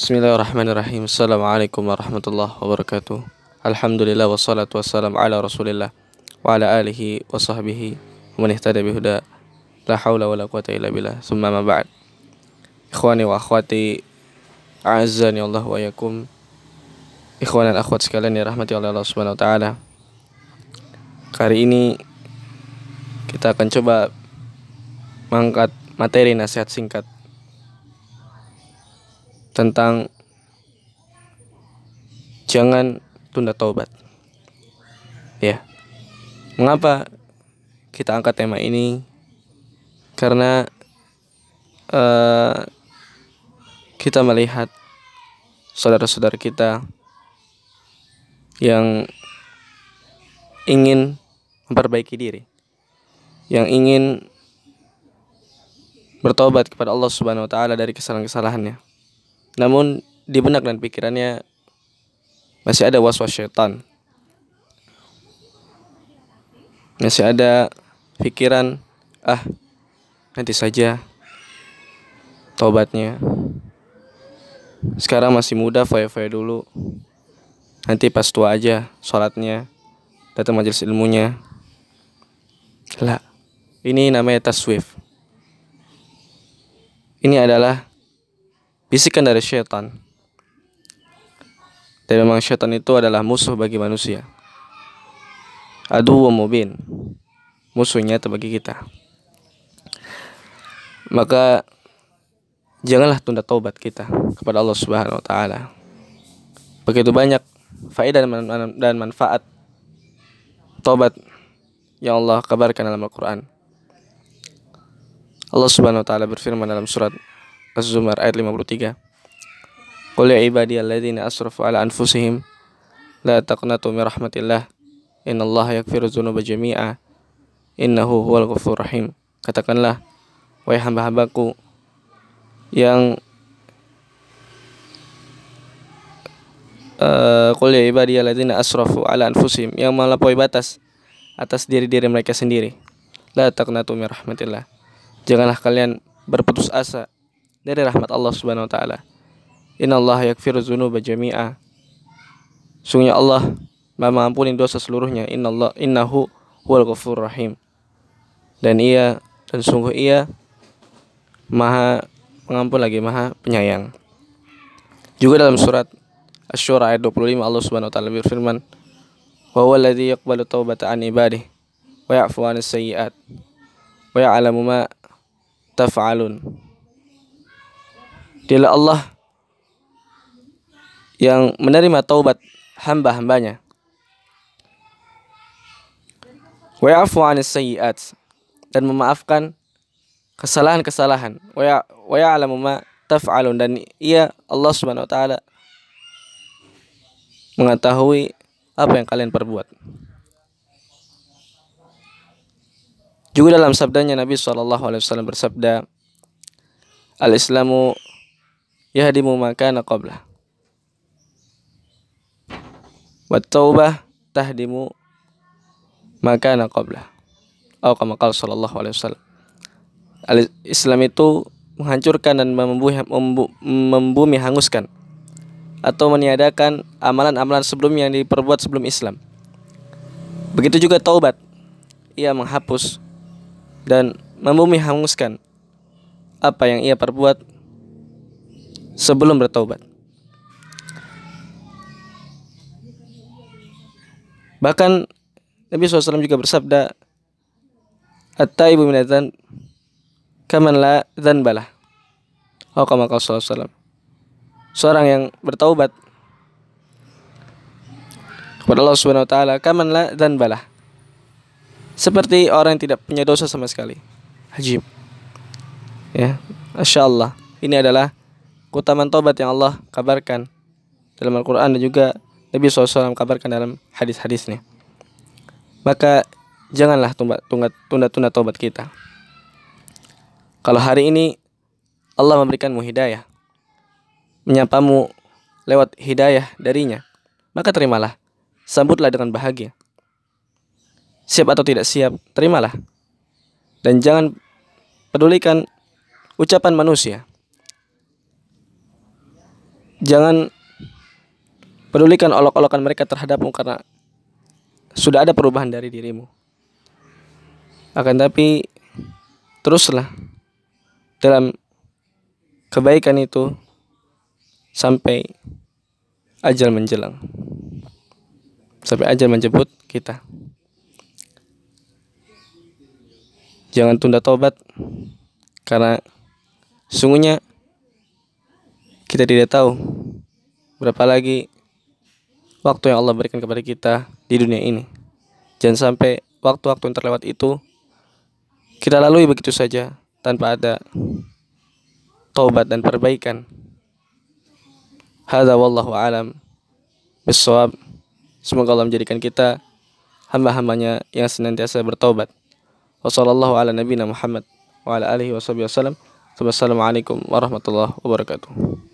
Bismillahirrahmanirrahim. Assalamualaikum warahmatullahi wabarakatuh. Alhamdulillah wassalatu wassalamu ala rasulillah Wa ala alihi wa sahbihi Wa man ihtada bihuda. La hawla wa la quwata illa billah. Summa ma ba'd. Ikhwani wa akhwati A'azzani Allah wa yakum Ikhwan dan akhwat sekalian ya rahmati Allah subhanahu wa ta'ala. Kali ini Kita akan coba Mengangkat materi nasihat singkat tentang jangan tunda taubat. Ya. Mengapa kita angkat tema ini? Karena uh, kita melihat saudara-saudara kita yang ingin memperbaiki diri, yang ingin bertobat kepada Allah Subhanahu wa taala dari kesalahan-kesalahannya namun di benak dan pikirannya masih ada was-was syaitan. Masih ada pikiran, ah nanti saja tobatnya. Sekarang masih muda, foya-foya dulu. Nanti pas tua aja sholatnya, datang majelis ilmunya. Lah, ini namanya taswif. Ini adalah bisikan dari syaitan. Dan memang syaitan itu adalah musuh bagi manusia. Adu wa mubin. Musuhnya bagi kita. Maka janganlah tunda taubat kita kepada Allah Subhanahu wa taala. Begitu banyak faedah dan manfaat taubat yang Allah kabarkan dalam Al-Qur'an. Allah Subhanahu wa taala berfirman dalam surat Az-Zumar ayat 53. Qul ya ibadiyalladzina asrafu ala anfusihim la taqnatu min rahmatillah. Innallaha yaghfiru dzunuba jami'a. Innahu huwal ghafurur rahim. Katakanlah wahai hamba-hambaku yang uh, Qul ya ibadiyalladzina asrafu ala anfusihim yang melampaui batas atas diri-diri mereka sendiri. La taqnatu min rahmatillah. Janganlah kalian berputus asa dari rahmat Allah Subhanahu wa taala. Innallaha yaghfiru dzunuba jami'a. Sungguhnya Allah Maha mengampuni dosa seluruhnya. Innallah innahu huwal ghafurur rahim. Dan ia dan sungguh ia Maha pengampun lagi Maha penyayang. Juga dalam surat Asy-Syura ayat 25 Allah Subhanahu wa taala berfirman, "Wa huwa alladzi yaqbalu taubata an ibadihi wa ya'fu 'anis sayyi'at wa ya'lamu ma taf'alun." Dialah Allah yang menerima taubat hamba-hambanya. Wa dan memaafkan kesalahan-kesalahan. Wa ya'lamu ma taf'alun dan ia Allah Subhanahu wa taala mengetahui apa yang kalian perbuat. Juga dalam sabdanya Nabi SAW bersabda, Al-Islamu yahdimu makana qablah wa taubah tahdimu makana qablah atau kama qala sallallahu alaihi wasallam Islam itu menghancurkan dan membumi, membumi hanguskan atau meniadakan amalan-amalan sebelumnya yang diperbuat sebelum Islam. Begitu juga taubat. Ia menghapus dan membumi hanguskan apa yang ia perbuat sebelum bertobat. Bahkan Nabi SAW juga bersabda, At-taibu minadzan kaman la dzanbalah. Oh SAW. Seorang yang bertaubat kepada Allah Subhanahu wa taala kaman la dzanbalah. Seperti orang yang tidak punya dosa sama sekali. Hajib. Ya, Masya Allah. Ini adalah keutamaan taubat yang Allah kabarkan dalam Al-Quran dan juga Nabi SAW kabarkan dalam hadis-hadisnya. Maka janganlah tunda-tunda taubat kita. Kalau hari ini Allah memberikanmu hidayah, menyapamu lewat hidayah darinya, maka terimalah, sambutlah dengan bahagia. Siap atau tidak siap, terimalah. Dan jangan pedulikan ucapan manusia jangan pedulikan olok-olokan mereka terhadapmu karena sudah ada perubahan dari dirimu. Akan tapi teruslah dalam kebaikan itu sampai ajal menjelang. Sampai ajal menjemput kita. Jangan tunda tobat karena sungguhnya kita tidak tahu berapa lagi waktu yang Allah berikan kepada kita di dunia ini jangan sampai waktu-waktu yang terlewat itu kita lalui begitu saja tanpa ada taubat dan perbaikan. Hadza wallahu alam bisawab. Semoga Allah menjadikan kita hamba-hambanya yang senantiasa bertobat. Wassallallahu ala nabiyina Muhammad wa ala alihi wasallam. Wassalamualaikum warahmatullahi wabarakatuh.